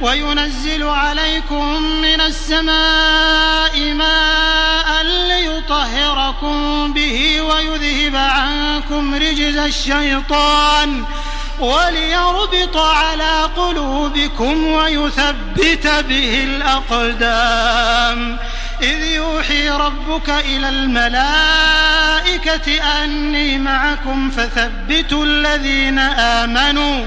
وينزل عليكم من السماء ماء ليطهركم به ويذهب عنكم رجز الشيطان وليربط على قلوبكم ويثبت به الأقدام. إذ يوحي ربك إلى الملائكة أني معكم فثبتوا الذين آمنوا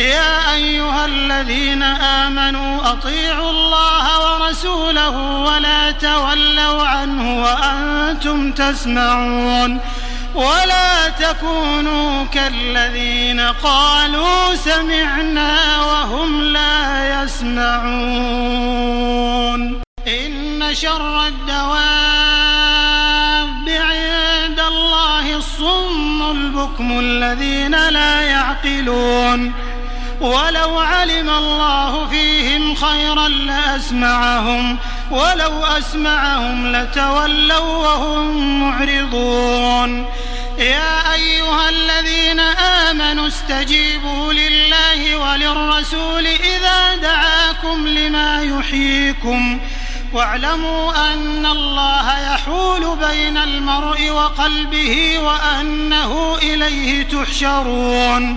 يا أيها الذين آمنوا أطيعوا الله ورسوله ولا تولوا عنه وأنتم تسمعون ولا تكونوا كالذين قالوا سمعنا وهم لا يسمعون إن شر الدواب عند الله الصم البكم الذين لا يعقلون ولو علم الله فيهم خيرا لأسمعهم ولو أسمعهم لتولوا وهم معرضون. يا أيها الذين آمنوا استجيبوا لله وللرسول إذا دعاكم لما يحييكم. واعلموا أن الله يحول بين المرء وقلبه وأنه إليه تحشرون.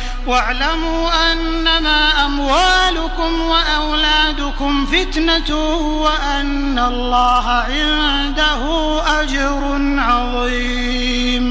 واعلموا أنما أموالكم وأولادكم فتنة وأن الله عنده أجر عظيم.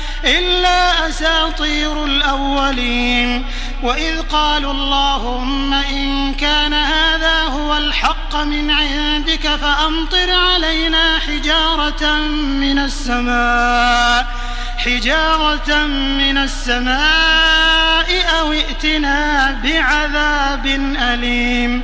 إلا أساطير الأولين. وإذ قالوا اللهم إن كان هذا هو الحق من عندك فأمطر علينا حجارة من السماء حجارة من السماء أو ائتنا بعذاب أليم.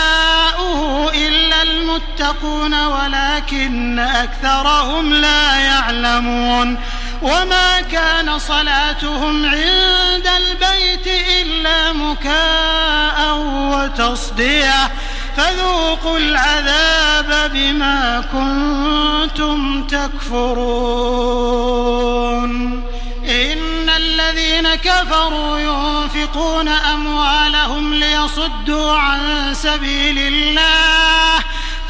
المتقون ولكن أكثرهم لا يعلمون وما كان صلاتهم عند البيت إلا مكاء وتصدية فذوقوا العذاب بما كنتم تكفرون إن الذين كفروا ينفقون أموالهم ليصدوا عن سبيل الله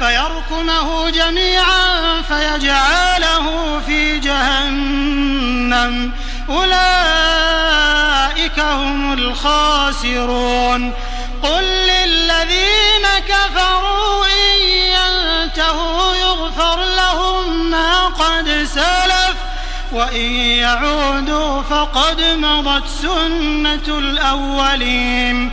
فيركمه جميعا فيجعله في جهنم. أولئك هم الخاسرون. قل للذين كفروا إن ينتهوا يغفر لهم ما قد سلف وإن يعودوا فقد مضت سنة الأولين.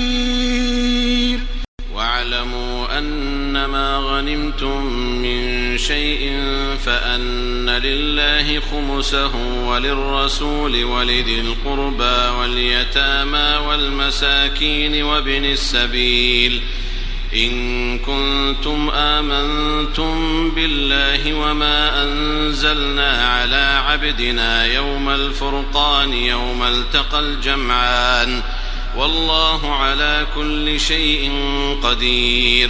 غنمتم من شيء فأن لله خمسه وللرسول ولذي القربى واليتامى والمساكين وابن السبيل إن كنتم آمنتم بالله وما أنزلنا على عبدنا يوم الفرقان يوم التقى الجمعان والله على كل شيء قدير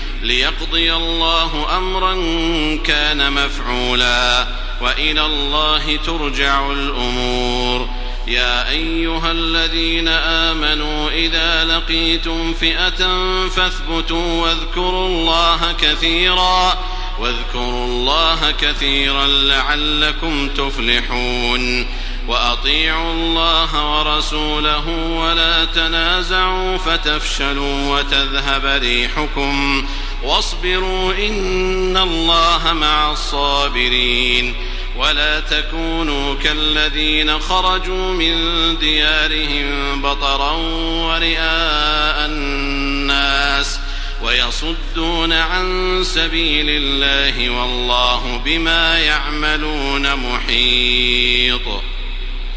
ليقضي الله أمرا كان مفعولا وإلى الله ترجع الأمور. يا أيها الذين آمنوا إذا لقيتم فئة فاثبتوا واذكروا الله كثيرا واذكروا الله كثيرا لعلكم تفلحون وأطيعوا الله ورسوله ولا تنازعوا فتفشلوا وتذهب ريحكم واصبروا إن الله مع الصابرين ولا تكونوا كالذين خرجوا من ديارهم بطرا ورئاء ويصدون عن سبيل الله والله بما يعملون محيط.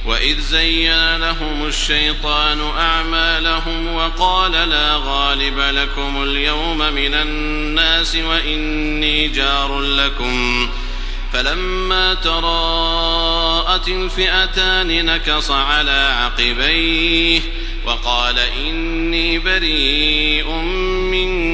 وإذ زين لهم الشيطان أعمالهم وقال لا غالب لكم اليوم من الناس وإني جار لكم. فلما تراءت الفئتان نكص على عقبيه وقال إني بريء منكم.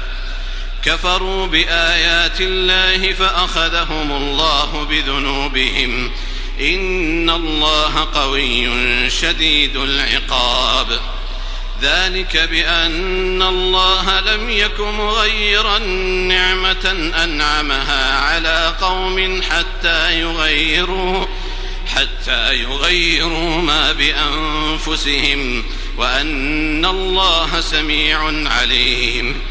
كفروا بآيات الله فأخذهم الله بذنوبهم. إن الله قوي شديد العقاب. ذلك بأن الله لم يك مغيرا نعمة أنعمها على قوم حتى يغيروا حتى يغيروا ما بأنفسهم وأن الله سميع عليم.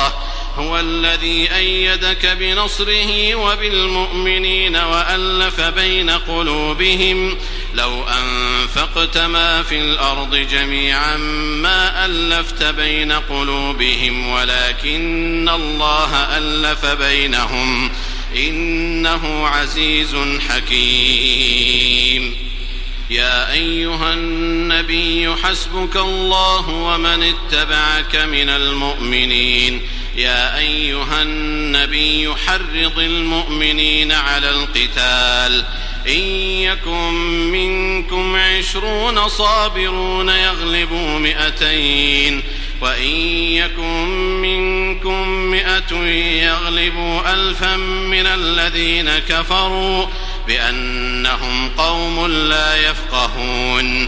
هو الذي أيدك بنصره وبالمؤمنين وألف بين قلوبهم لو أنفقت ما في الأرض جميعا ما ألفت بين قلوبهم ولكن الله ألف بينهم إنه عزيز حكيم. يا أيها النبي حسبك الله ومن اتبعك من المؤمنين. يا أيها النبي حرض المؤمنين على القتال. إن يكن منكم عشرون صابرون يغلبوا مئتين. وإن يكن منكم مئة يغلبوا ألفا من الذين كفروا بأنهم قوم لا يفقهون.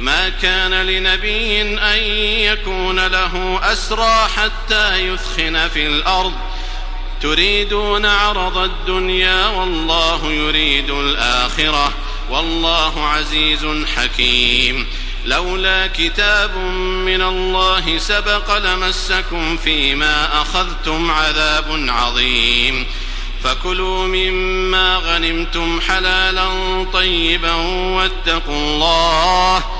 ما كان لنبي أن يكون له أسرى حتى يثخن في الأرض. تريدون عرض الدنيا والله يريد الآخرة. والله عزيز حكيم. لولا كتاب من الله سبق لمسكم فيما أخذتم عذاب عظيم. فكلوا مما غنمتم حلالا طيبا واتقوا الله.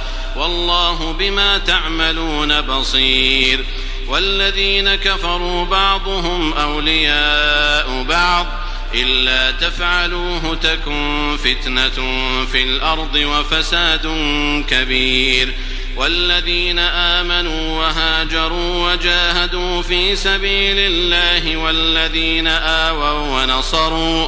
والله بما تعملون بصير والذين كفروا بعضهم أولياء بعض إلا تفعلوه تكن فتنة في الأرض وفساد كبير والذين آمنوا وهاجروا وجاهدوا في سبيل الله والذين آووا ونصروا